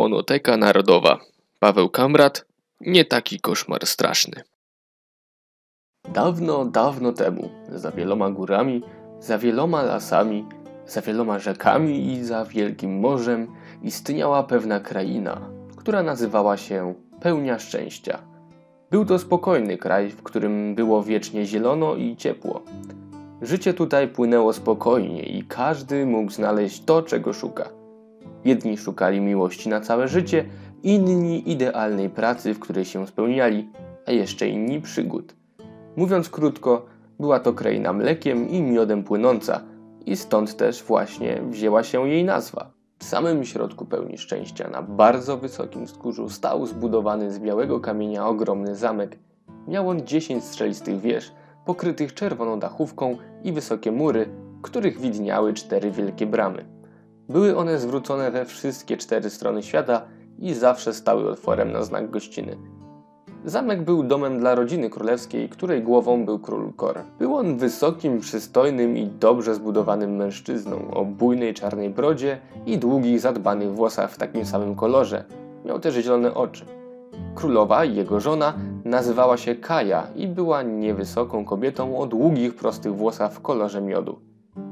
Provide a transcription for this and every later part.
Fonoteka Narodowa. Paweł Kamrat. Nie taki koszmar straszny. Dawno, dawno temu, za wieloma górami, za wieloma lasami, za wieloma rzekami i za wielkim morzem istniała pewna kraina, która nazywała się Pełnia Szczęścia. Był to spokojny kraj, w którym było wiecznie zielono i ciepło. Życie tutaj płynęło spokojnie i każdy mógł znaleźć to, czego szuka. Jedni szukali miłości na całe życie, inni idealnej pracy, w której się spełniali, a jeszcze inni przygód. Mówiąc krótko, była to kraina mlekiem i miodem płynąca i stąd też właśnie wzięła się jej nazwa. W samym środku pełni szczęścia, na bardzo wysokim wzgórzu, stał zbudowany z białego kamienia ogromny zamek. Miał on 10 strzelistych wież, pokrytych czerwoną dachówką i wysokie mury, których widniały cztery wielkie bramy. Były one zwrócone we wszystkie cztery strony świata i zawsze stały otworem na znak gościny. Zamek był domem dla rodziny królewskiej, której głową był król Kor. Był on wysokim, przystojnym i dobrze zbudowanym mężczyzną o bujnej czarnej brodzie i długich, zadbanych włosach w takim samym kolorze. Miał też zielone oczy. Królowa jego żona nazywała się Kaja i była niewysoką kobietą o długich, prostych włosach w kolorze miodu.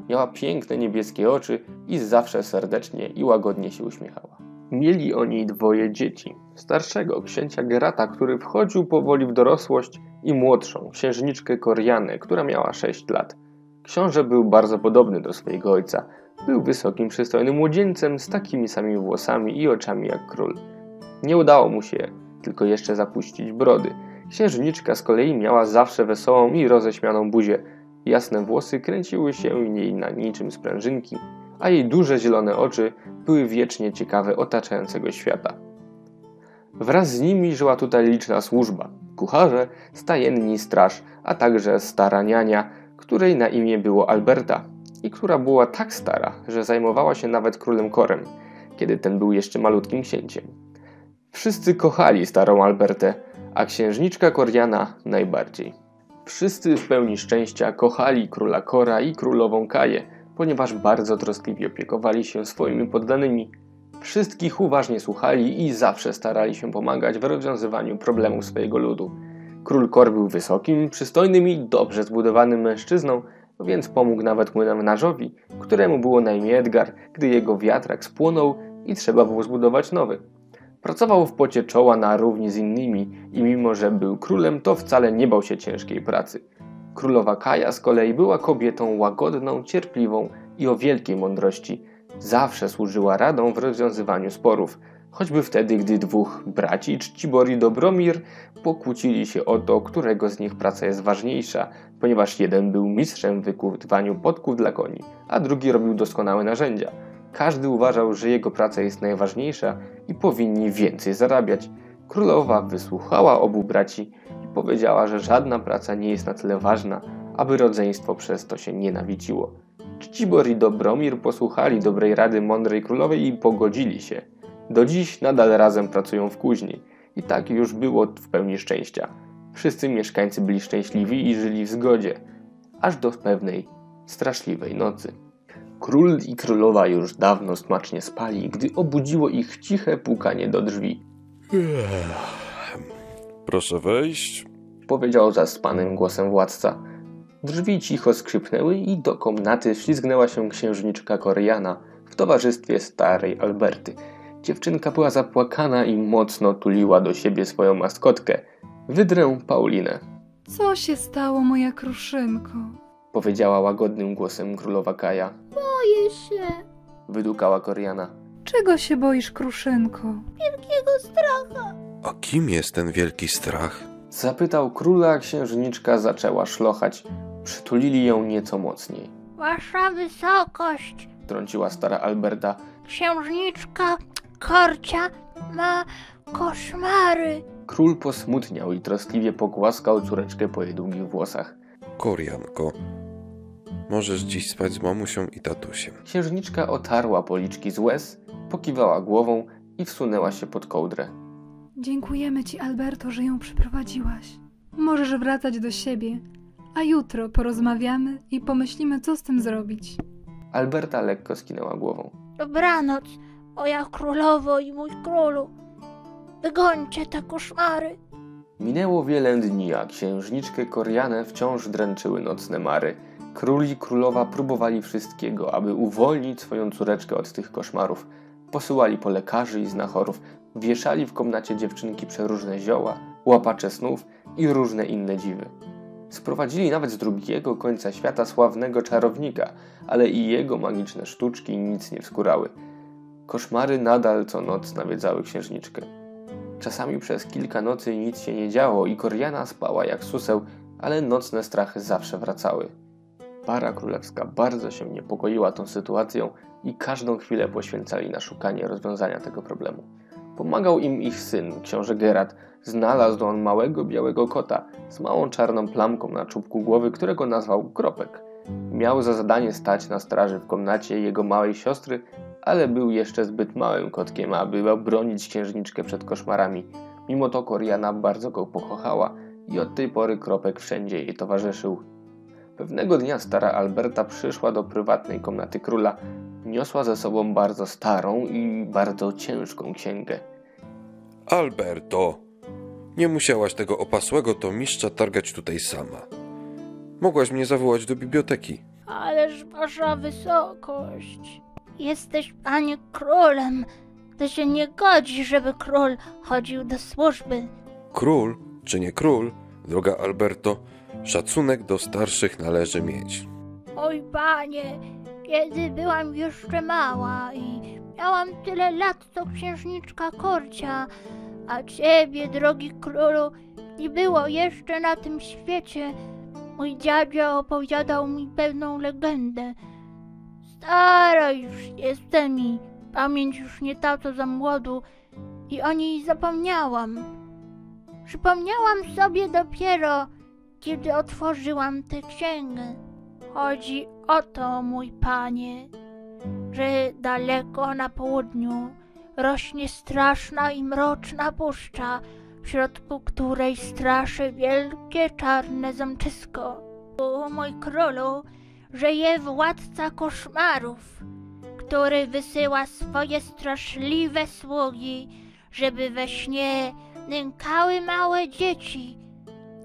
Miała piękne niebieskie oczy i zawsze serdecznie i łagodnie się uśmiechała. Mieli oni dwoje dzieci. Starszego, księcia Gerata, który wchodził powoli w dorosłość i młodszą, księżniczkę Korianę, która miała 6 lat. Książę był bardzo podobny do swojego ojca. Był wysokim, przystojnym młodzieńcem z takimi samymi włosami i oczami jak król. Nie udało mu się tylko jeszcze zapuścić brody. Księżniczka z kolei miała zawsze wesołą i roześmianą buzię. Jasne włosy kręciły się jej na niczym sprężynki, a jej duże zielone oczy były wiecznie ciekawe otaczającego świata. Wraz z nimi żyła tutaj liczna służba, kucharze, stajenni straż, a także stara niania, której na imię było Alberta i która była tak stara, że zajmowała się nawet królem Korem, kiedy ten był jeszcze malutkim księciem. Wszyscy kochali starą Albertę, a księżniczka Koriana najbardziej. Wszyscy w pełni szczęścia kochali króla Kora i królową Kaję, ponieważ bardzo troskliwie opiekowali się swoimi poddanymi. Wszystkich uważnie słuchali i zawsze starali się pomagać w rozwiązywaniu problemów swojego ludu. Król Kor był wysokim, przystojnym i dobrze zbudowanym mężczyzną, więc pomógł nawet młynarzowi, któremu było na imię Edgar, gdy jego wiatrak spłonął i trzeba było zbudować nowy. Pracował w pocie czoła na równi z innymi i mimo, że był królem, to wcale nie bał się ciężkiej pracy. Królowa Kaja z kolei była kobietą łagodną, cierpliwą i o wielkiej mądrości. Zawsze służyła radą w rozwiązywaniu sporów, choćby wtedy, gdy dwóch braci, Czcibor i Dobromir, pokłócili się o to, którego z nich praca jest ważniejsza, ponieważ jeden był mistrzem w wykuwaniu podków dla koni, a drugi robił doskonałe narzędzia. Każdy uważał, że jego praca jest najważniejsza i powinni więcej zarabiać. Królowa wysłuchała obu braci i powiedziała, że żadna praca nie jest na tyle ważna, aby rodzeństwo przez to się nienawidziło. Czcibor i Dobromir posłuchali dobrej rady mądrej królowej i pogodzili się. Do dziś nadal razem pracują w kuźni i tak już było w pełni szczęścia. Wszyscy mieszkańcy byli szczęśliwi i żyli w zgodzie, aż do pewnej straszliwej nocy. Król i królowa już dawno smacznie spali, gdy obudziło ich ciche pukanie do drzwi. Proszę wejść. Powiedział zaspanym głosem władca. Drzwi cicho skrzypnęły i do komnaty ślizgnęła się księżniczka Koriana w towarzystwie starej Alberty. Dziewczynka była zapłakana i mocno tuliła do siebie swoją maskotkę, wydrę Paulinę. Co się stało, moja kruszynko? Powiedziała łagodnym głosem królowa Kaja. Boję się Wydukała Koriana. Czego się boisz, kruszynko? wielkiego stracha. A kim jest ten wielki strach? Zapytał króla, a księżniczka zaczęła szlochać. Przytulili ją nieco mocniej. Wasza wysokość, Trąciła stara Alberta. księżniczka Korcia ma koszmary. Król posmutniał i troskliwie pogłaskał córeczkę po jej długich włosach. Korianko, możesz dziś spać z mamusią i tatusiem. Księżniczka otarła policzki z łez, pokiwała głową i wsunęła się pod kołdrę. Dziękujemy ci, Alberto, że ją przyprowadziłaś. Możesz wracać do siebie, a jutro porozmawiamy i pomyślimy, co z tym zrobić. Alberta lekko skinęła głową. Dobranoc, Moja królowo i mój królu, wygońcie te koszmary. Minęło wiele dni, a księżniczkę Korianę wciąż dręczyły nocne mary. Król i królowa próbowali wszystkiego, aby uwolnić swoją córeczkę od tych koszmarów. Posyłali po lekarzy i znachorów, wieszali w komnacie dziewczynki przeróżne zioła, łapacze snów i różne inne dziwy. Sprowadzili nawet z drugiego końca świata sławnego czarownika, ale i jego magiczne sztuczki nic nie wskórały. Koszmary nadal co noc nawiedzały księżniczkę. Czasami przez kilka nocy nic się nie działo i Koriana spała jak suseł, ale nocne strachy zawsze wracały. Para królewska bardzo się niepokoiła tą sytuacją i każdą chwilę poświęcali na szukanie rozwiązania tego problemu. Pomagał im ich syn, książę Gerard. Znalazł on małego białego kota z małą czarną plamką na czubku głowy, którego nazwał Kropek. Miał za zadanie stać na straży w komnacie jego małej siostry, ale był jeszcze zbyt małym kotkiem, aby bronić księżniczkę przed koszmarami. Mimo to Koriana bardzo go pokochała i od tej pory Kropek wszędzie jej towarzyszył. Pewnego dnia stara Alberta przyszła do prywatnej komnaty króla. Niosła ze sobą bardzo starą i bardzo ciężką księgę. Alberto, nie musiałaś tego opasłego tomiszcza targać tutaj sama. Mogłaś mnie zawołać do biblioteki. Ależ wasza wysokość. Jesteś, panie, królem. To się nie godzi, żeby król chodził do służby. Król, czy nie król, droga Alberto, szacunek do starszych należy mieć. Oj, panie, kiedy byłam jeszcze mała i miałam tyle lat, co księżniczka Korcia, a ciebie, drogi królu, nie było jeszcze na tym świecie, mój dziadzio opowiadał mi pewną legendę. Stara już jestem i pamięć już nie ta co za młodu i o niej zapomniałam. Przypomniałam sobie dopiero, kiedy otworzyłam tę księgę. Chodzi o to, mój panie, że daleko na południu rośnie straszna i mroczna puszcza, w środku której straszy wielkie czarne zamczysko. O mój królu, żyje władca koszmarów, który wysyła swoje straszliwe sługi, żeby we śnie nękały małe dzieci,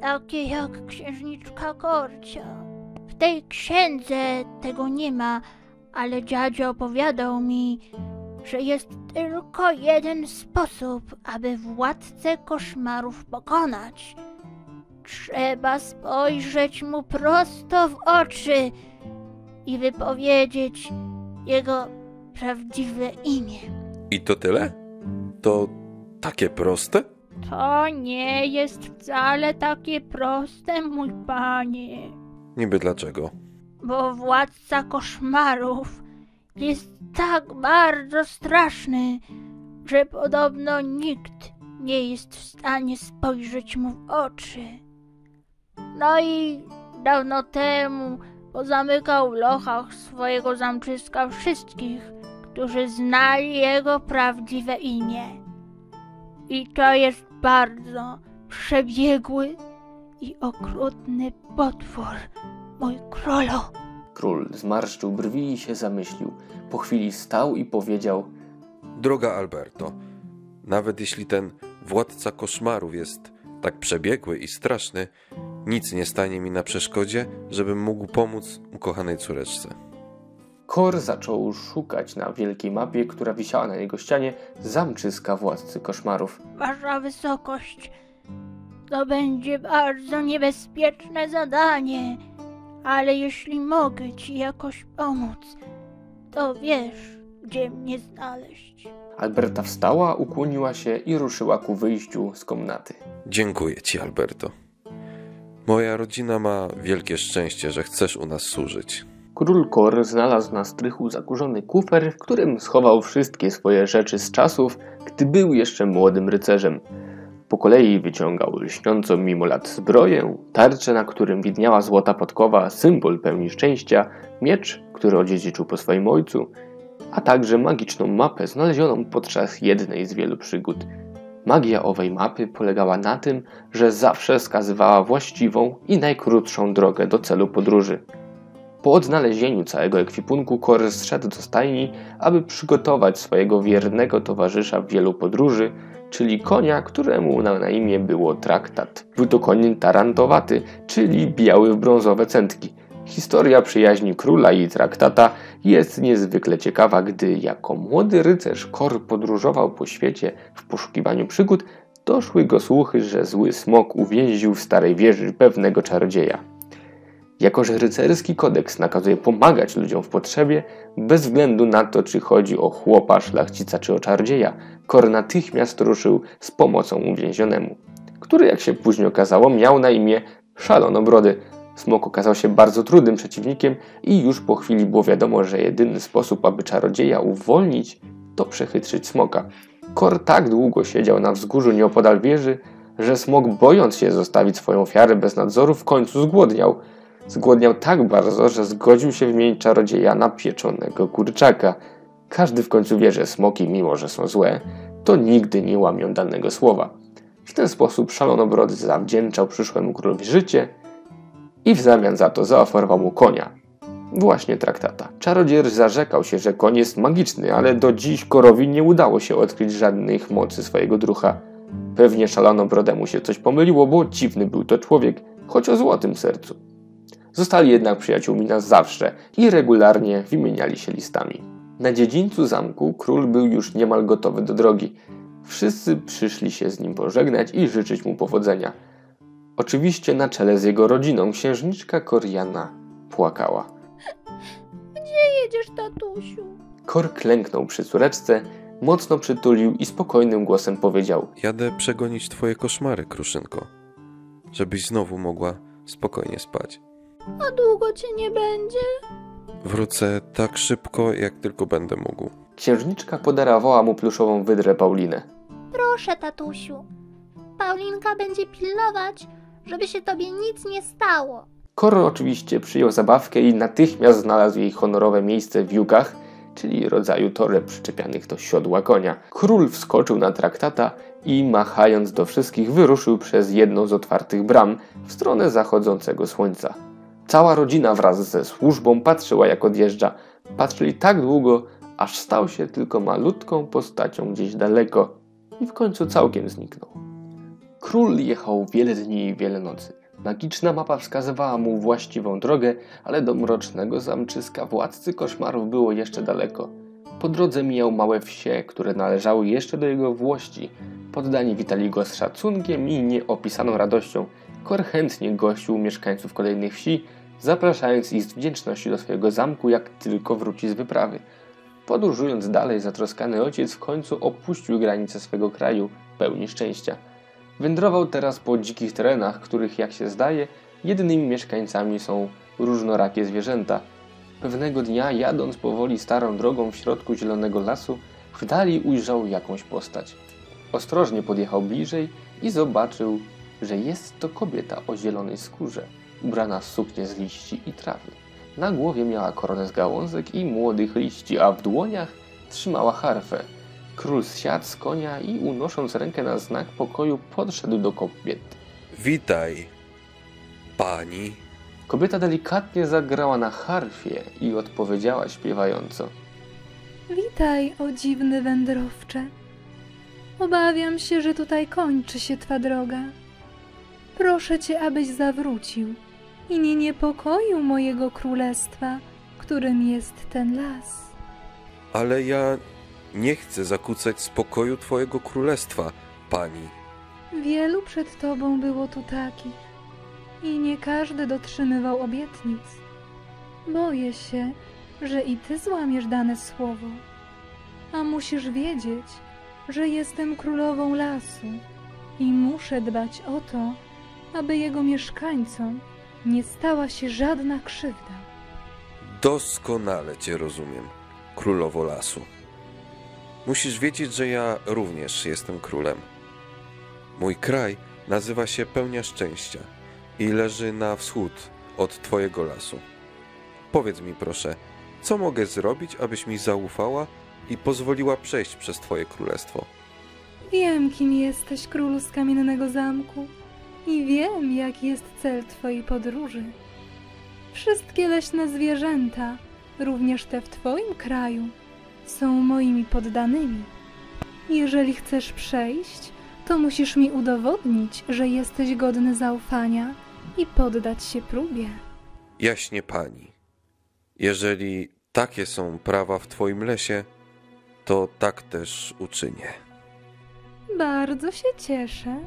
takie jak księżniczka Korcia. W tej księdze tego nie ma, ale dziadzio opowiadał mi, że jest tylko jeden sposób, aby władcę koszmarów pokonać. Trzeba spojrzeć mu prosto w oczy i wypowiedzieć jego prawdziwe imię. I to tyle? To takie proste? To nie jest wcale takie proste, mój panie, Niby dlaczego? bo władca koszmarów jest tak bardzo straszny, że podobno nikt nie jest w stanie spojrzeć mu w oczy. No i dawno temu pozamykał w lochach swojego zamczyska wszystkich, którzy znali jego prawdziwe imię. I to jest bardzo przebiegły i okrutny potwór, mój królu. Król zmarszczył brwi i się zamyślił. Po chwili stał i powiedział: Droga Alberto, nawet jeśli ten władca koszmarów jest tak przebiegły i straszny, nic nie stanie mi na przeszkodzie, żebym mógł pomóc ukochanej córeczce. Kor zaczął szukać na wielkiej mapie, która wisiała na jego ścianie, zamczyska władcy koszmarów. Wasza wysokość, to będzie bardzo niebezpieczne zadanie, ale jeśli mogę ci jakoś pomóc, to wiesz, gdzie mnie znaleźć. Alberta wstała, ukłoniła się i ruszyła ku wyjściu z komnaty. Dziękuję ci, Alberto. Moja rodzina ma wielkie szczęście, że chcesz u nas służyć. Król Kor znalazł na strychu zakurzony kufer, w którym schował wszystkie swoje rzeczy z czasów, gdy był jeszcze młodym rycerzem. Po kolei wyciągał lśniącą mimo lat zbroję, tarczę, na którym widniała złota podkowa, symbol pełni szczęścia, miecz, który odziedziczył po swoim ojcu, a także magiczną mapę znalezioną podczas jednej z wielu przygód. Magia owej mapy polegała na tym, że zawsze wskazywała właściwą i najkrótszą drogę do celu podróży. Po odnalezieniu całego ekwipunku Kor zszedł do stajni, aby przygotować swojego wiernego towarzysza w wielu podróży, czyli konia, któremu na, na imię było traktat. Był to koń tarantowaty, czyli biały w brązowe centki. Historia przyjaźni króla i traktata jest niezwykle ciekawa, gdy jako młody rycerz Kor podróżował po świecie w poszukiwaniu przygód, doszły go słuchy, że zły smok uwięził w starej wieży pewnego czarodzieja. Jako że rycerski kodeks nakazuje pomagać ludziom w potrzebie, bez względu na to, czy chodzi o chłopa, szlachcica czy o czarodzieja, Kor natychmiast ruszył z pomocą uwięzionemu, który, jak się później okazało, miał na imię Szalonobrody. Smok okazał się bardzo trudnym przeciwnikiem i już po chwili było wiadomo, że jedyny sposób, aby czarodzieja uwolnić, to przechytrzyć smoka. Kor tak długo siedział na wzgórzu nieopodal wieży, że smok, bojąc się zostawić swoją ofiarę bez nadzoru, w końcu zgłodniał. Zgłodniał tak bardzo, że zgodził się wymienić czarodzieja na pieczonego kurczaka. Każdy w końcu wie, że smoki, mimo że są złe, to nigdy nie łamią danego słowa. W ten sposób szalonobrody zawdzięczał przyszłemu królowi życie i w zamian za to zaoferował mu konia. Właśnie traktata. Czarodziej zarzekał się, że koń jest magiczny, ale do dziś Korowi nie udało się odkryć żadnych mocy swojego drucha. Pewnie szalonobrodemu się coś pomyliło, bo dziwny był to człowiek, choć o złotym sercu. Zostali jednak przyjaciółmi na zawsze i regularnie wymieniali się listami. Na dziedzińcu zamku król był już niemal gotowy do drogi. Wszyscy przyszli się z nim pożegnać i życzyć mu powodzenia. Oczywiście na czele z jego rodziną księżniczka Koriana płakała. Gdzie jedziesz, tatusiu? Kor klęknął przy córeczce, mocno przytulił i spokojnym głosem powiedział: Jadę przegonić twoje koszmary, Kruszynko, żebyś znowu mogła spokojnie spać. A długo cię nie będzie? Wrócę tak szybko, jak tylko będę mógł. Księżniczka podarowała mu pluszową wydrę Paulinę. Proszę, tatusiu. Paulinka będzie pilnować, żeby się tobie nic nie stało. Kor oczywiście przyjął zabawkę i natychmiast znalazł jej honorowe miejsce w jukach, czyli rodzaju toreb przyczepianych do siodła konia. Król wskoczył na traktata i machając do wszystkich wyruszył przez jedną z otwartych bram w stronę zachodzącego słońca. Cała rodzina wraz ze służbą patrzyła jak odjeżdża. Patrzyli tak długo, aż stał się tylko malutką postacią gdzieś daleko i w końcu całkiem zniknął. Król jechał wiele dni i wiele nocy. Magiczna mapa wskazywała mu właściwą drogę, ale do mrocznego zamczyska władcy koszmarów było jeszcze daleko. Po drodze mijał małe wsie, które należały jeszcze do jego włości. Poddani witali go z szacunkiem i nieopisaną radością. Kor chętnie gościł mieszkańców kolejnych wsi, zapraszając ich z wdzięczności do swojego zamku, jak tylko wróci z wyprawy. Podróżując dalej, zatroskany ojciec w końcu opuścił granice swego kraju, pełni szczęścia. Wędrował teraz po dzikich terenach, których, jak się zdaje, jedynymi mieszkańcami są różnorakie zwierzęta. Pewnego dnia, jadąc powoli starą drogą w środku zielonego lasu, w dali ujrzał jakąś postać. Ostrożnie podjechał bliżej i zobaczył, że jest to kobieta o zielonej skórze, ubrana w suknię z liści i trawy. Na głowie miała koronę z gałązek i młodych liści, a w dłoniach trzymała harfę. Król zsiadł z konia i unosząc rękę na znak pokoju podszedł do kobiety. Witaj, pani. Kobieta delikatnie zagrała na harfie i odpowiedziała śpiewająco. Witaj, o dziwny wędrowcze. Obawiam się, że tutaj kończy się twa droga. Proszę cię, abyś zawrócił i nie niepokoił mojego królestwa, którym jest ten las. Ale ja nie chcę zakłócać spokoju twojego królestwa, pani. Wielu przed tobą było tu takich i nie każdy dotrzymywał obietnic. Boję się, że i ty złamiesz dane słowo. A musisz wiedzieć, że jestem królową lasu i muszę dbać o to, aby jego mieszkańcom nie stała się żadna krzywda. Doskonale cię rozumiem, królowo lasu. Musisz wiedzieć, że ja również jestem królem. Mój kraj nazywa się Pełnia Szczęścia i leży na wschód od twojego lasu. Powiedz mi proszę, co mogę zrobić, abyś mi zaufała i pozwoliła przejść przez twoje królestwo? Wiem, kim jesteś, królu z kamiennego zamku, i wiem, jaki jest cel twojej podróży. Wszystkie leśne zwierzęta, również te w Twoim kraju, są moimi poddanymi. Jeżeli chcesz przejść, to musisz mi udowodnić, że jesteś godny zaufania i poddać się próbie. Jaśnie pani, jeżeli takie są prawa w twoim lesie, to tak też uczynię. Bardzo się cieszę.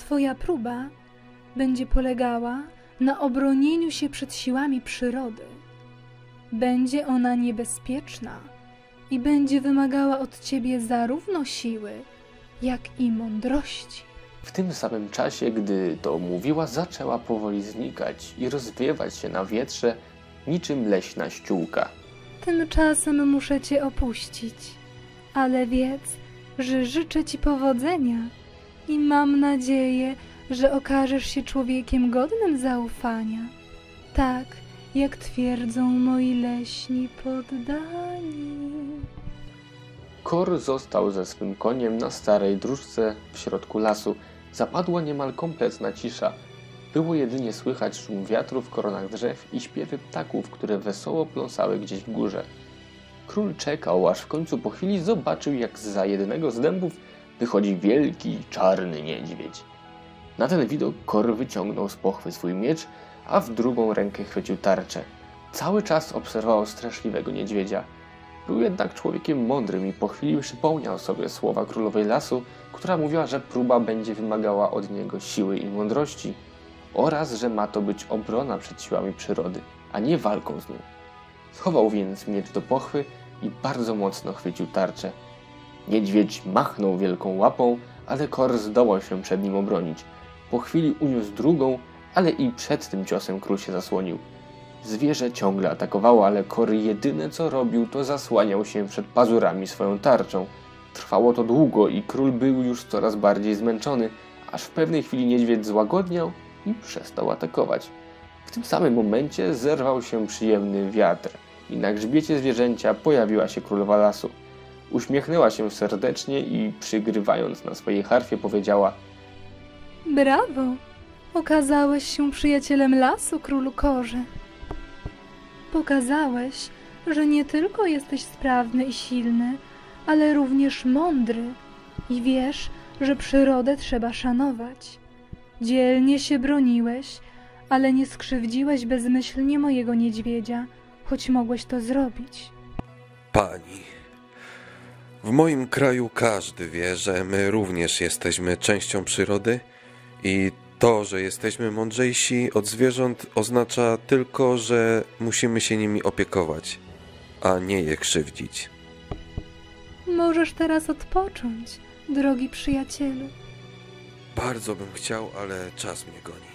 Twoja próba będzie polegała na obronieniu się przed siłami przyrody. Będzie ona niebezpieczna i będzie wymagała od ciebie zarówno siły, jak i mądrości. W tym samym czasie, gdy to mówiła, zaczęła powoli znikać i rozwiewać się na wietrze niczym leśna ściółka. Tymczasem muszę cię opuścić, ale wiedz, że życzę ci powodzenia i mam nadzieję, że okażesz się człowiekiem godnym zaufania. Tak, jak twierdzą moi leśni poddani. Kor został ze swym koniem na starej dróżce w środku lasu. Zapadła niemal kompletna cisza. Było jedynie słychać szum wiatru w koronach drzew i śpiewy ptaków, które wesoło pląsały gdzieś w górze. Król czekał, aż w końcu po chwili zobaczył, jak za jednego z dębów wychodzi wielki, czarny niedźwiedź. Na ten widok Kor wyciągnął z pochwy swój miecz, a w drugą rękę chwycił tarczę. Cały czas obserwował straszliwego niedźwiedzia. Był jednak człowiekiem mądrym i po chwili przypomniał sobie słowa królowej lasu, która mówiła, że próba będzie wymagała od niego siły i mądrości oraz że ma to być obrona przed siłami przyrody, a nie walką z nią. Schował więc miecz do pochwy i bardzo mocno chwycił tarczę. Niedźwiedź machnął wielką łapą, ale Kor zdołał się przed nim obronić. Po chwili uniósł drugą, ale i przed tym ciosem król się zasłonił. Zwierzę ciągle atakowało, ale Kor jedyne co robił, to zasłaniał się przed pazurami swoją tarczą. Trwało to długo i król był już coraz bardziej zmęczony, aż w pewnej chwili niedźwiedź złagodniał i przestał atakować. W tym samym momencie zerwał się przyjemny wiatr i na grzbiecie zwierzęcia pojawiła się królowa lasu. Uśmiechnęła się serdecznie i przygrywając na swojej harfie powiedziała Brawo! Okazałeś się przyjacielem lasu, królu korze. Pokazałeś, że nie tylko jesteś sprawny i silny, ale również mądry i wiesz, że przyrodę trzeba szanować. Dzielnie się broniłeś, ale nie skrzywdziłeś bezmyślnie mojego niedźwiedzia, choć mogłeś to zrobić. Pani, w moim kraju każdy wie, że my również jesteśmy częścią przyrody i to, że jesteśmy mądrzejsi od zwierząt, oznacza tylko, że musimy się nimi opiekować, a nie je krzywdzić. Możesz teraz odpocząć, drogi przyjacielu. Bardzo bym chciał, ale czas mnie goni.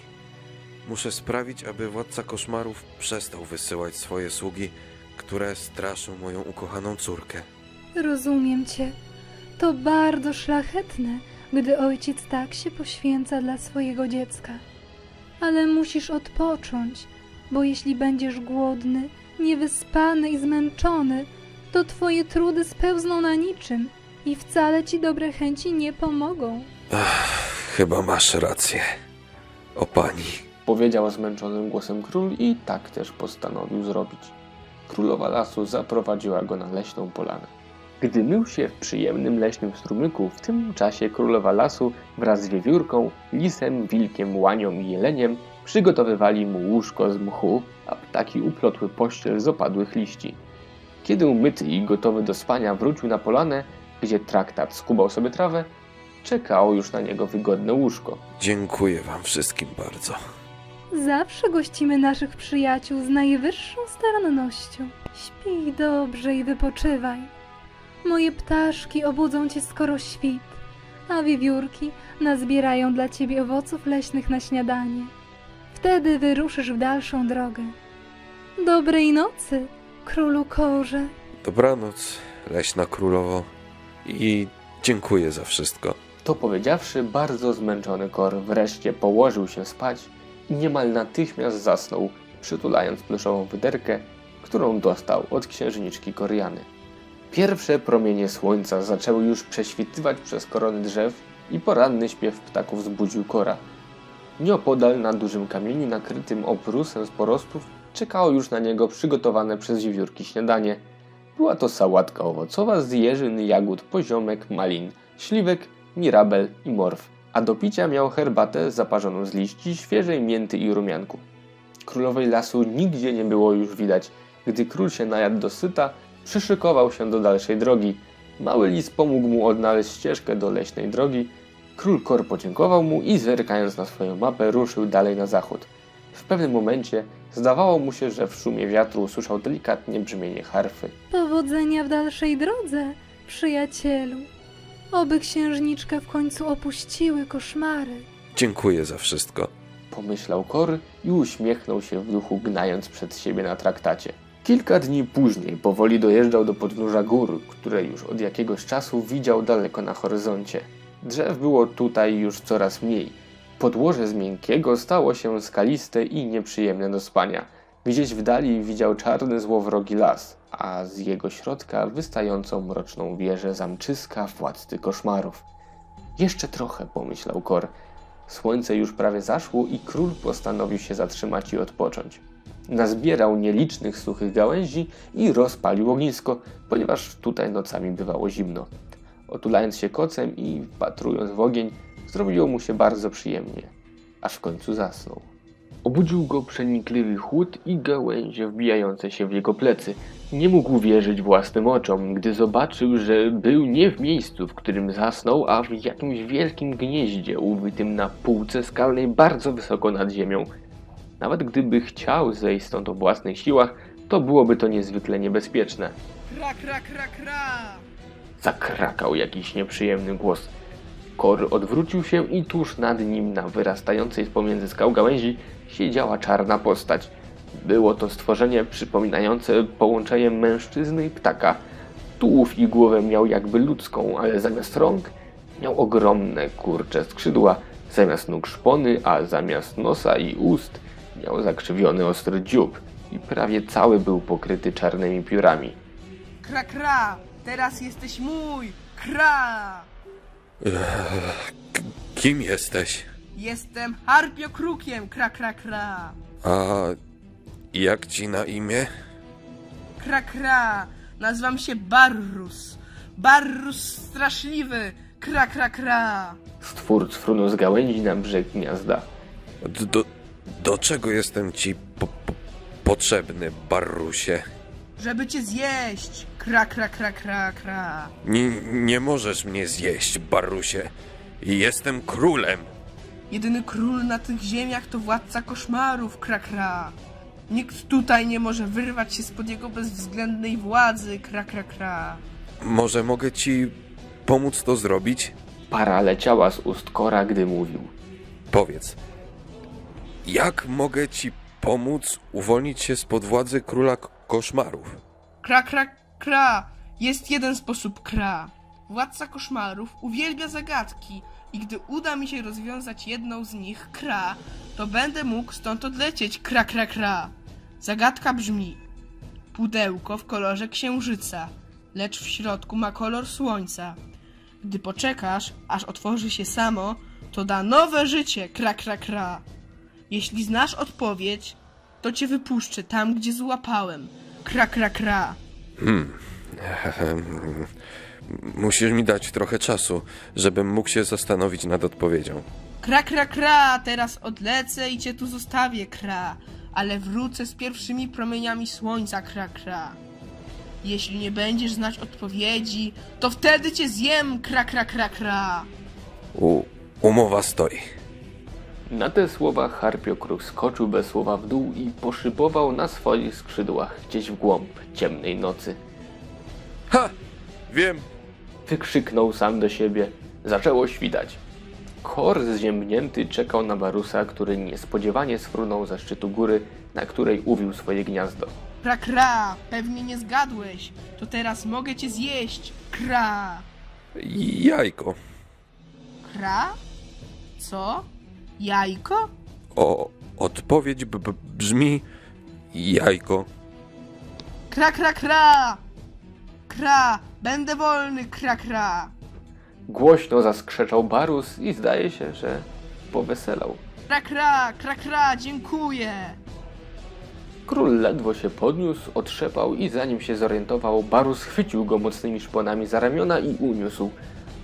Muszę sprawić, aby władca koszmarów przestał wysyłać swoje sługi, które straszą moją ukochaną córkę. Rozumiem cię. To bardzo szlachetne, gdy ojciec tak się poświęca dla swojego dziecka. Ale musisz odpocząć, bo jeśli będziesz głodny, niewyspany i zmęczony, to twoje trudy spełzną na niczym i wcale ci dobre chęci nie pomogą. Chyba masz rację. O pani. powiedział zmęczonym głosem król i tak też postanowił zrobić. Królowa lasu zaprowadziła go na leśną polanę. Gdy mył się w przyjemnym leśnym strumyku, w tym czasie królowa lasu wraz z wiewiórką, lisem, wilkiem, łanią i jeleniem przygotowywali mu łóżko z mchu, a ptaki uplotły pościel z opadłych liści. Kiedy umyty i gotowy do spania wrócił na polanę, gdzie traktat skubał sobie trawę, czekało już na niego wygodne łóżko. Dziękuję wam wszystkim bardzo. Zawsze gościmy naszych przyjaciół z najwyższą starannością. Śpij dobrze i wypoczywaj. Moje ptaszki obudzą cię skoro świt, a wiewiórki nazbierają dla ciebie owoców leśnych na śniadanie. Wtedy wyruszysz w dalszą drogę. Dobrej nocy, królu korze. Dobranoc, leśna królowo. I dziękuję za wszystko. To powiedziawszy, bardzo zmęczony Kor wreszcie położył się spać i niemal natychmiast zasnął, przytulając pluszową wyderkę, którą dostał od księżniczki Koriany. Pierwsze promienie słońca zaczęły już prześwitywać przez korony drzew i poranny śpiew ptaków zbudził Kora. Nieopodal na dużym kamieniu nakrytym obrusem z porostów czekało już na niego przygotowane przez wiewiórki śniadanie. Była to sałatka owocowa z jeżyn, jagód, poziomek, malin, śliwek, mirabel i morw, a do picia miał herbatę zaparzoną z liści, świeżej mięty i rumianku. Królowej lasu nigdzie nie było już widać. Gdy król się najadł dosyta, przyszykował się do dalszej drogi. Mały lis pomógł mu odnaleźć ścieżkę do leśnej drogi. Król Kor podziękował mu i zerkając na swoją mapę ruszył dalej na zachód. W pewnym momencie zdawało mu się, że w szumie wiatru usłyszał delikatnie brzmienie harfy. Powodzenia w dalszej drodze, przyjacielu. Oby księżniczkę w końcu opuściły koszmary. Dziękuję za wszystko. Pomyślał Kor i uśmiechnął się w duchu, gnając przed siebie na traktacie. Kilka dni później powoli dojeżdżał do podnóża gór, które już od jakiegoś czasu widział daleko na horyzoncie. Drzew było tutaj już coraz mniej. Podłoże z miękkiego stało się skaliste i nieprzyjemne do spania. Gdzieś w dali widział czarny złowrogi las, a z jego środka wystającą mroczną wieżę zamczyska władcy koszmarów. Jeszcze trochę, pomyślał Kor. Słońce już prawie zaszło i król postanowił się zatrzymać i odpocząć. Nazbierał nielicznych suchych gałęzi i rozpalił ognisko, ponieważ tutaj nocami bywało zimno. Otulając się kocem i wpatrując w ogień, zrobiło mu się bardzo przyjemnie, aż w końcu zasnął. Obudził go przenikliwy chłód i gałęzie wbijające się w jego plecy. Nie mógł wierzyć własnym oczom, gdy zobaczył, że był nie w miejscu, w którym zasnął, a w jakimś wielkim gnieździe uwytym na półce skalnej bardzo wysoko nad ziemią. Nawet gdyby chciał zejść stąd o własnych siłach, to byłoby to niezwykle niebezpieczne. Kra, kra, kra, kra! Zakrakał jakiś nieprzyjemny głos. Kor odwrócił się i tuż nad nim, na wyrastającej z pomiędzy skał gałęzi, siedziała czarna postać. Było to stworzenie przypominające połączenie mężczyzny i ptaka. Tułów i głowę miał jakby ludzką, ale zamiast rąk miał ogromne kurcze skrzydła, zamiast nóg szpony, a zamiast nosa i ust miał zakrzywiony ostry dziób i prawie cały był pokryty czarnymi piórami. Kra, kra! Teraz jesteś mój! Kra! Kim jesteś? Jestem harpiokrukiem! Kra, kra, kra! A jak ci na imię? Kra, kra! Nazywam się Barrus! Barrus straszliwy! Kra, kra, kra! Stwór sfrunął z gałęzi na brzeg gniazda. D- Do, do czego jestem ci po, po, potrzebny, Barrusie? Żeby cię zjeść! Kra, kra, kra, kra, kra! Nie, nie możesz mnie zjeść, Barrusie. Jestem królem. Jedyny król na tych ziemiach to władca koszmarów, kra, kra! Nikt tutaj nie może wyrwać się spod jego bezwzględnej władzy, kra, kra, kra! Może mogę ci pomóc to zrobić? Para leciała z ust Kora, gdy mówił. Powiedz, jak mogę ci pomóc uwolnić się spod władzy króla koszmarów? Kra, kra, kra! Jest jeden sposób kra. Władca koszmarów uwielbia zagadki i gdy uda mi się rozwiązać jedną z nich, kra, to będę mógł stąd odlecieć, kra, kra, kra. Zagadka brzmi. Pudełko w kolorze księżyca, lecz w środku ma kolor słońca. Gdy poczekasz, aż otworzy się samo, to da nowe życie, kra, kra, kra. Jeśli znasz odpowiedź, to cię wypuszczę tam, gdzie złapałem. Kra, kra, kra. Musisz mi dać trochę czasu, żebym mógł się zastanowić nad odpowiedzią. Kra, kra, kra, teraz odlecę i cię tu zostawię, kra. Ale wrócę z pierwszymi promieniami słońca, kra, kra. Jeśli nie będziesz znać odpowiedzi, to wtedy cię zjem, kra, kra, kra, kra. U, umowa stoi. Na te słowa Harpiokruk skoczył bez słowa w dół i poszybował na swoich skrzydłach gdzieś w głąb ciemnej nocy. Ha! Wiem, Wykrzyknął sam do siebie. Zaczęło świtać. Kor zziębnięty czekał na Barusa, który niespodziewanie sfrunął ze szczytu góry, na której uwił swoje gniazdo. Kra, kra, pewnie nie zgadłeś. To teraz mogę cię zjeść, kra. jajko. Kra? Co? Jajko? O, odpowiedź b- b- brzmi jajko. Kra, kra, kra! Kra, będę wolny, kra, kra. Głośno zaskrzeczał Barus i zdaje się, że poweselał. Kra, kra, kra, kra, dziękuję. Król ledwo się podniósł, otrzepał i zanim się zorientował, Barus chwycił go mocnymi szponami za ramiona i uniósł.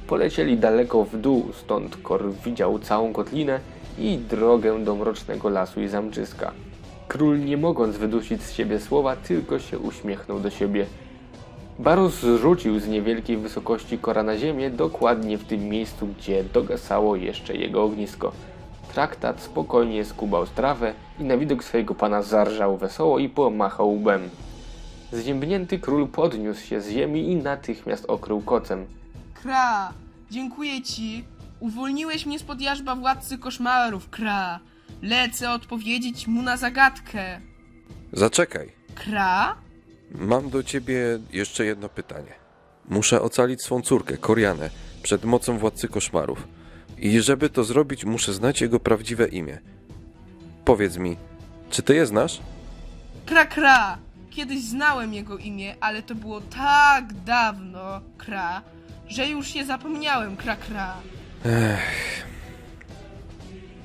Polecieli daleko w dół, stąd Kor widział całą kotlinę i drogę do mrocznego lasu i zamczyska. Król nie mogąc wydusić z siebie słowa, tylko się uśmiechnął do siebie. Barus zrzucił z niewielkiej wysokości Kora na ziemię, dokładnie w tym miejscu, gdzie dogasało jeszcze jego ognisko. Traktat spokojnie skubał strawę i na widok swojego pana zarżał wesoło i pomachał łbem. Zziębnięty król podniósł się z ziemi i natychmiast okrył kocem. Kra, dziękuję ci. Uwolniłeś mnie spod jarzba władcy koszmarów, Kra. Lecę odpowiedzieć mu na zagadkę. Zaczekaj. Kra? Mam do ciebie jeszcze jedno pytanie. Muszę ocalić swą córkę, Korianę, przed mocą władcy koszmarów. I żeby to zrobić, muszę znać jego prawdziwe imię. Powiedz mi, czy ty je znasz? Kra, kra. Kiedyś znałem jego imię, ale to było tak dawno, Kra, że już je zapomniałem, Kra, kra.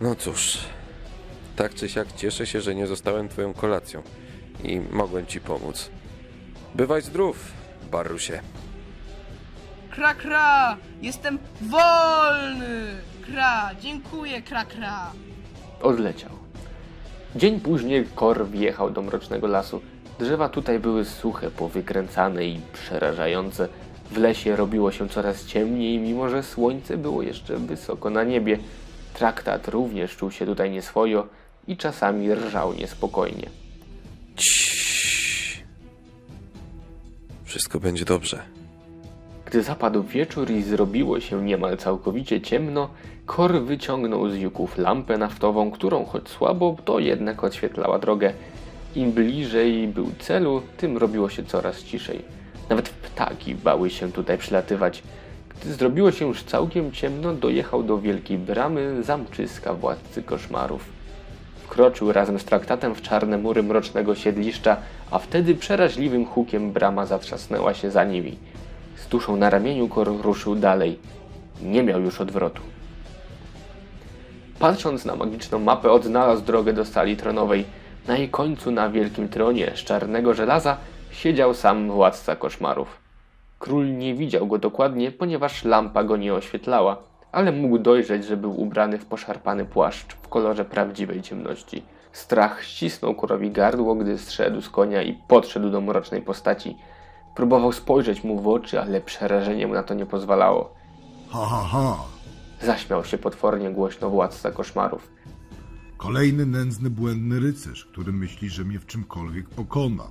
No cóż, tak czy siak cieszę się, że nie zostałem twoją kolacją i mogłem ci pomóc. Bywaj zdrów, Barusie. Kra, kra. Jestem wolny. Kra, dziękuję, Kra, kra. Odleciał. Dzień później Kor wjechał do mrocznego lasu. Drzewa tutaj były suche, powykręcane i przerażające. W lesie robiło się coraz ciemniej, mimo że słońce było jeszcze wysoko na niebie. Traktat również czuł się tutaj nieswojo i czasami rżał niespokojnie. Ciii. Wszystko będzie dobrze. Gdy zapadł wieczór i zrobiło się niemal całkowicie ciemno, Kor wyciągnął z juków lampę naftową, którą choć słabo, to jednak oświetlała drogę. Im bliżej był celu, tym robiło się coraz ciszej. Nawet ptaki bały się tutaj przylatywać. Gdy zrobiło się już całkiem ciemno, dojechał do wielkiej bramy zamczyska władcy koszmarów. Wkroczył razem z traktatem w czarne mury mrocznego siedliszcza, a wtedy przeraźliwym hukiem brama zatrzasnęła się za nimi. Z duszą na ramieniu Kor ruszył dalej. Nie miał już odwrotu. Patrząc na magiczną mapę, odnalazł drogę do sali tronowej. Na jej końcu, na wielkim tronie z czarnego żelaza, siedział sam władca koszmarów. Król nie widział go dokładnie, ponieważ lampa go nie oświetlała, ale mógł dojrzeć, że był ubrany w poszarpany płaszcz w kolorze prawdziwej ciemności. Strach ścisnął Korowi gardło, gdy zszedł z konia i podszedł do mrocznej postaci. Próbował spojrzeć mu w oczy, ale przerażenie mu na to nie pozwalało. Ha, ha, ha. Zaśmiał się potwornie głośno władca koszmarów. Kolejny nędzny, błędny rycerz, który myśli, że mnie w czymkolwiek pokona.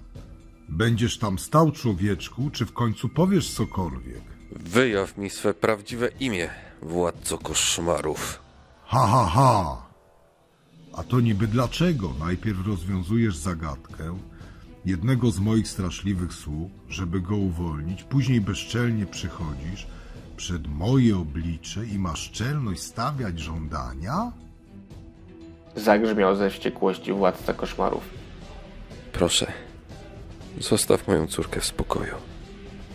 Będziesz tam stał, człowieczku, czy w końcu powiesz cokolwiek? Wyjaw mi swe prawdziwe imię, władco koszmarów. Ha, ha, ha. A to niby dlaczego najpierw rozwiązujesz zagadkę jednego z moich straszliwych sług, żeby go uwolnić, później bezczelnie przychodzisz przed moje oblicze i masz czelność stawiać żądania? Zagrzmiał ze wściekłości władca koszmarów. Proszę, zostaw moją córkę w spokoju,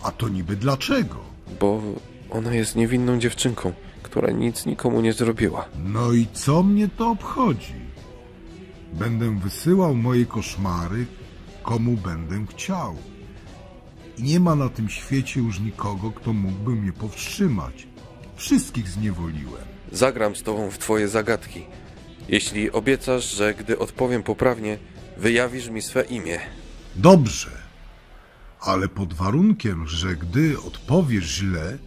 A to niby dlaczego? bo ona jest niewinną dziewczynką, która nic nikomu nie zrobiła. No i co mnie to obchodzi? Będę wysyłał moje koszmary, komu będę chciał. I nie ma na tym świecie już nikogo, kto mógłby mnie powstrzymać. Wszystkich zniewoliłem. Zagram z tobą w twoje zagadki, jeśli obiecasz, że gdy odpowiem poprawnie, wyjawisz mi swe imię. Dobrze, ale pod warunkiem, że gdy odpowiesz źle,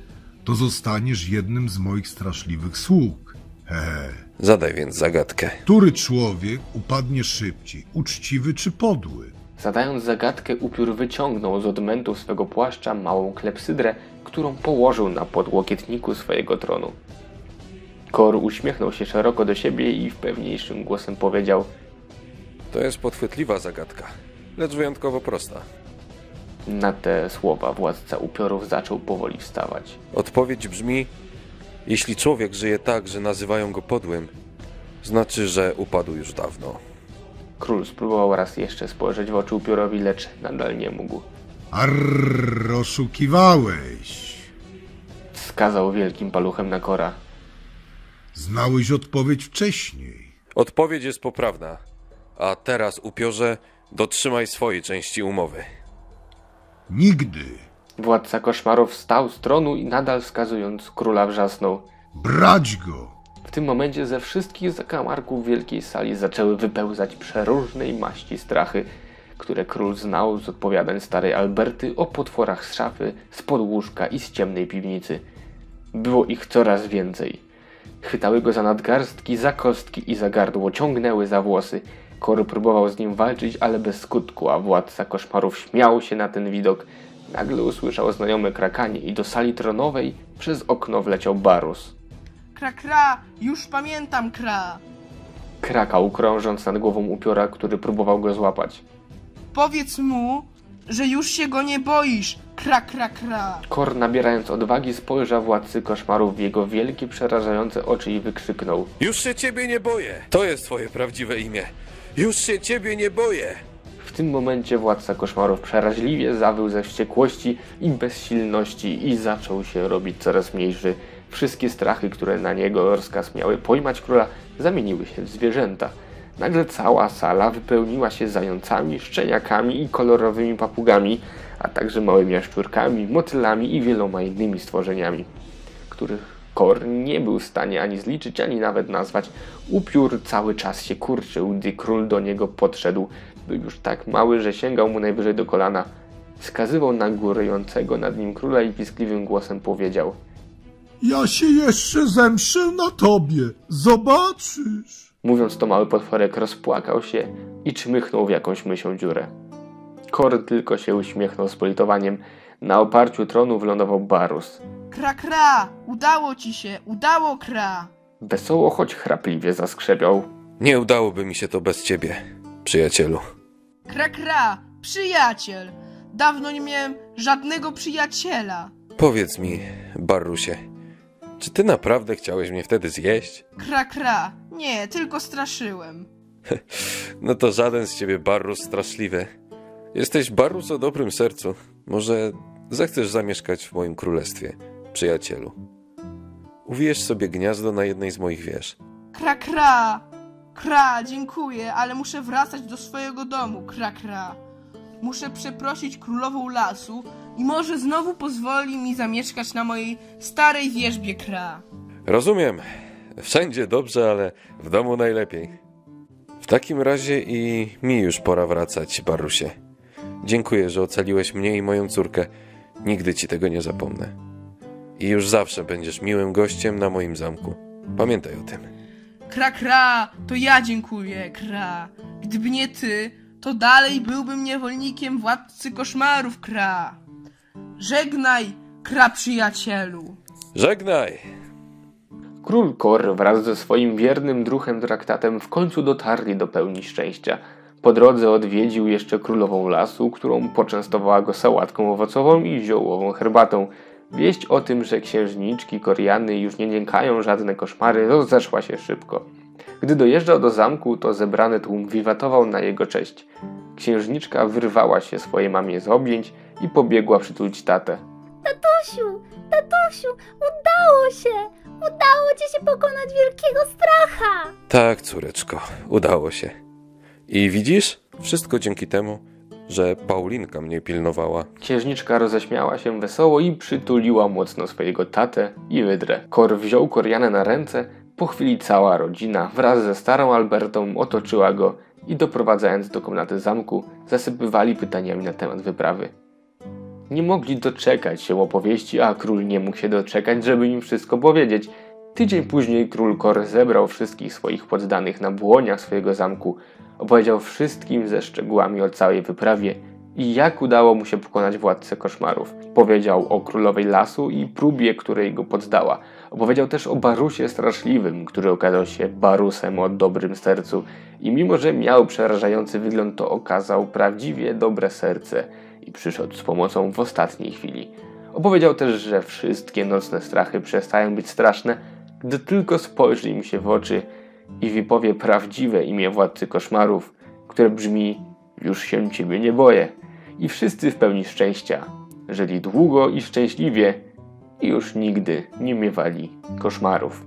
to zostaniesz jednym z moich straszliwych sług. Hehe. Zadaj więc zagadkę. Który człowiek upadnie szybciej, uczciwy czy podły? Zadając zagadkę, upiór wyciągnął z odmętu swego płaszcza małą klepsydrę, którą położył na podłokietniku swojego tronu. Kor uśmiechnął się szeroko do siebie i w pewniejszym głosem powiedział To jest podchwytliwa zagadka, lecz wyjątkowo prosta. Na te słowa władca upiorów zaczął powoli wstawać. Odpowiedź brzmi: Jeśli człowiek żyje tak, że nazywają go podłym, znaczy, że upadł już dawno. Król spróbował raz jeszcze spojrzeć w oczy upiorowi, lecz nadal nie mógł. Arr, oszukiwałeś. Wskazał wielkim paluchem na Kora. Znałeś odpowiedź wcześniej. Odpowiedź jest poprawna. A teraz, upiorze, dotrzymaj swojej części umowy. Nigdy. Władca koszmarów wstał z tronu i nadal wskazując króla wrzasnął. Brać go! W tym momencie ze wszystkich zakamarków wielkiej sali zaczęły wypełzać przeróżnej maści strachy, które król znał z odpowiadań starej Alberty o potworach z szafy, z podłóżka i z ciemnej piwnicy. Było ich coraz więcej. Chwytały go za nadgarstki, za kostki i za gardło, ciągnęły za włosy. Kory próbował z nim walczyć, ale bez skutku, a władca koszmarów śmiał się na ten widok. Nagle usłyszał znajome krakanie i do sali tronowej przez okno wleciał Barus. Kra, kra, już pamiętam, kra. Krakał, krążąc nad głową upiora, który próbował go złapać. Powiedz mu, że już się go nie boisz. Kra, kra, kra. Kor, nabierając odwagi, spojrzał władcy koszmarów w jego wielkie, przerażające oczy i wykrzyknął. Już się ciebie nie boję! To jest twoje prawdziwe imię. Już się ciebie nie boję! W tym momencie władca koszmarów przeraźliwie zawył ze wściekłości i bezsilności i zaczął się robić coraz mniejszy. Wszystkie strachy, które na niego rozkaz miały pojmać króla, zamieniły się w zwierzęta. Nagle cała sala wypełniła się zającami, szczeniakami i kolorowymi papugami, a także małymi jaszczurkami, motylami i wieloma innymi stworzeniami, których Kor nie był w stanie ani zliczyć, ani nawet nazwać. Upiór cały czas się kurczył, gdy król do niego podszedł. Był już tak mały, że sięgał mu najwyżej do kolana. Wskazywał na górującego nad nim króla i piskliwym głosem powiedział – Ja się jeszcze zemszę na tobie. Zobaczysz. Mówiąc to, mały potworek rozpłakał się i czmychnął w jakąś mysią dziurę. Kor tylko się uśmiechnął z politowaniem. Na oparciu tronu wylądował Barus. Kra, kra, udało ci się, udało, kra. Wesoło, choć chrapliwie zaskrzepiał. Nie udałoby mi się to bez ciebie, przyjacielu. Kra, kra, przyjaciel. Dawno nie miałem żadnego przyjaciela. Powiedz mi, Barusie, czy ty naprawdę chciałeś mnie wtedy zjeść? Kra, kra, nie, tylko straszyłem. No to żaden z ciebie Barrus straszliwy. Jesteś Barrus o dobrym sercu. Może zechcesz zamieszkać w moim królestwie, przyjacielu. Uwijesz sobie gniazdo na jednej z moich wież. Kra, kra, kra, dziękuję, ale muszę wracać do swojego domu, kra, kra. Muszę przeprosić królową lasu i może znowu pozwoli mi zamieszkać na mojej starej wierzbie, kra. Rozumiem. Wszędzie dobrze, ale w domu najlepiej. W takim razie i mi już pora wracać, Barusie. Dziękuję, że ocaliłeś mnie i moją córkę. Nigdy ci tego nie zapomnę. I już zawsze będziesz miłym gościem na moim zamku. Pamiętaj o tym. Kra, kra, to ja dziękuję, kra. Gdyby nie ty, to dalej byłbym niewolnikiem władcy koszmarów, kra. Żegnaj, kra przyjacielu. Żegnaj! Król Kor wraz ze swoim wiernym druhem traktatem w końcu dotarli do pełni szczęścia. Po drodze odwiedził jeszcze królową lasu, którą poczęstowała go sałatką owocową i ziołową herbatą. Wieść o tym, że księżniczki Koriany już nie nękają żadne koszmary, rozeszła się szybko. Gdy dojeżdżał do zamku, to zebrany tłum wiwatował na jego cześć. Księżniczka wyrwała się swojej mamie z objęć i pobiegła przytulić tatę. Tatusiu, tatusiu, udało się! Udało ci się pokonać wielkiego stracha! Tak, córeczko, udało się. I widzisz? Wszystko dzięki temu, że Paulinka mnie pilnowała. Księżniczka roześmiała się wesoło i przytuliła mocno swojego tatę i wydrę. Kor wziął Korianę na ręce, po chwili cała rodzina wraz ze starą Albertą otoczyła go i doprowadzając do komnaty zamku, zasypywali pytaniami na temat wyprawy. Nie mogli doczekać się opowieści, a król nie mógł się doczekać, żeby im wszystko powiedzieć. Tydzień później król Kor zebrał wszystkich swoich poddanych na błoniach swojego zamku, opowiedział wszystkim ze szczegółami o całej wyprawie i jak udało mu się pokonać władcę koszmarów. Powiedział o królowej lasu i próbie, której go poddała. Opowiedział też o Barusie straszliwym, który okazał się Barusem o dobrym sercu i mimo, że miał przerażający wygląd, to okazał prawdziwie dobre serce i przyszedł z pomocą w ostatniej chwili. Opowiedział też, że wszystkie nocne strachy przestają być straszne, gdy tylko spojrzy im się w oczy i wypowie prawdziwe imię władcy koszmarów, które brzmi Już się ciebie nie boję. I wszyscy w pełni szczęścia żyli długo i szczęśliwie i już nigdy nie miewali koszmarów.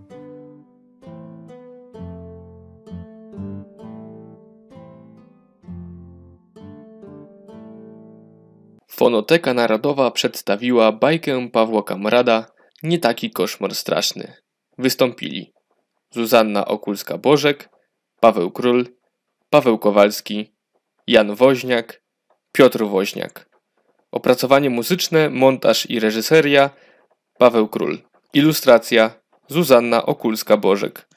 Fonoteka Narodowa przedstawiła bajkę Pawła Kamrada Nie taki koszmar straszny. Wystąpili Zuzanna Okulska-Bożek, Paweł Król, Paweł Kowalski, Jan Woźniak, Piotr Woźniak. Opracowanie muzyczne, montaż i reżyseria Paweł Król. Ilustracja Zuzanna Okulska-Bożek.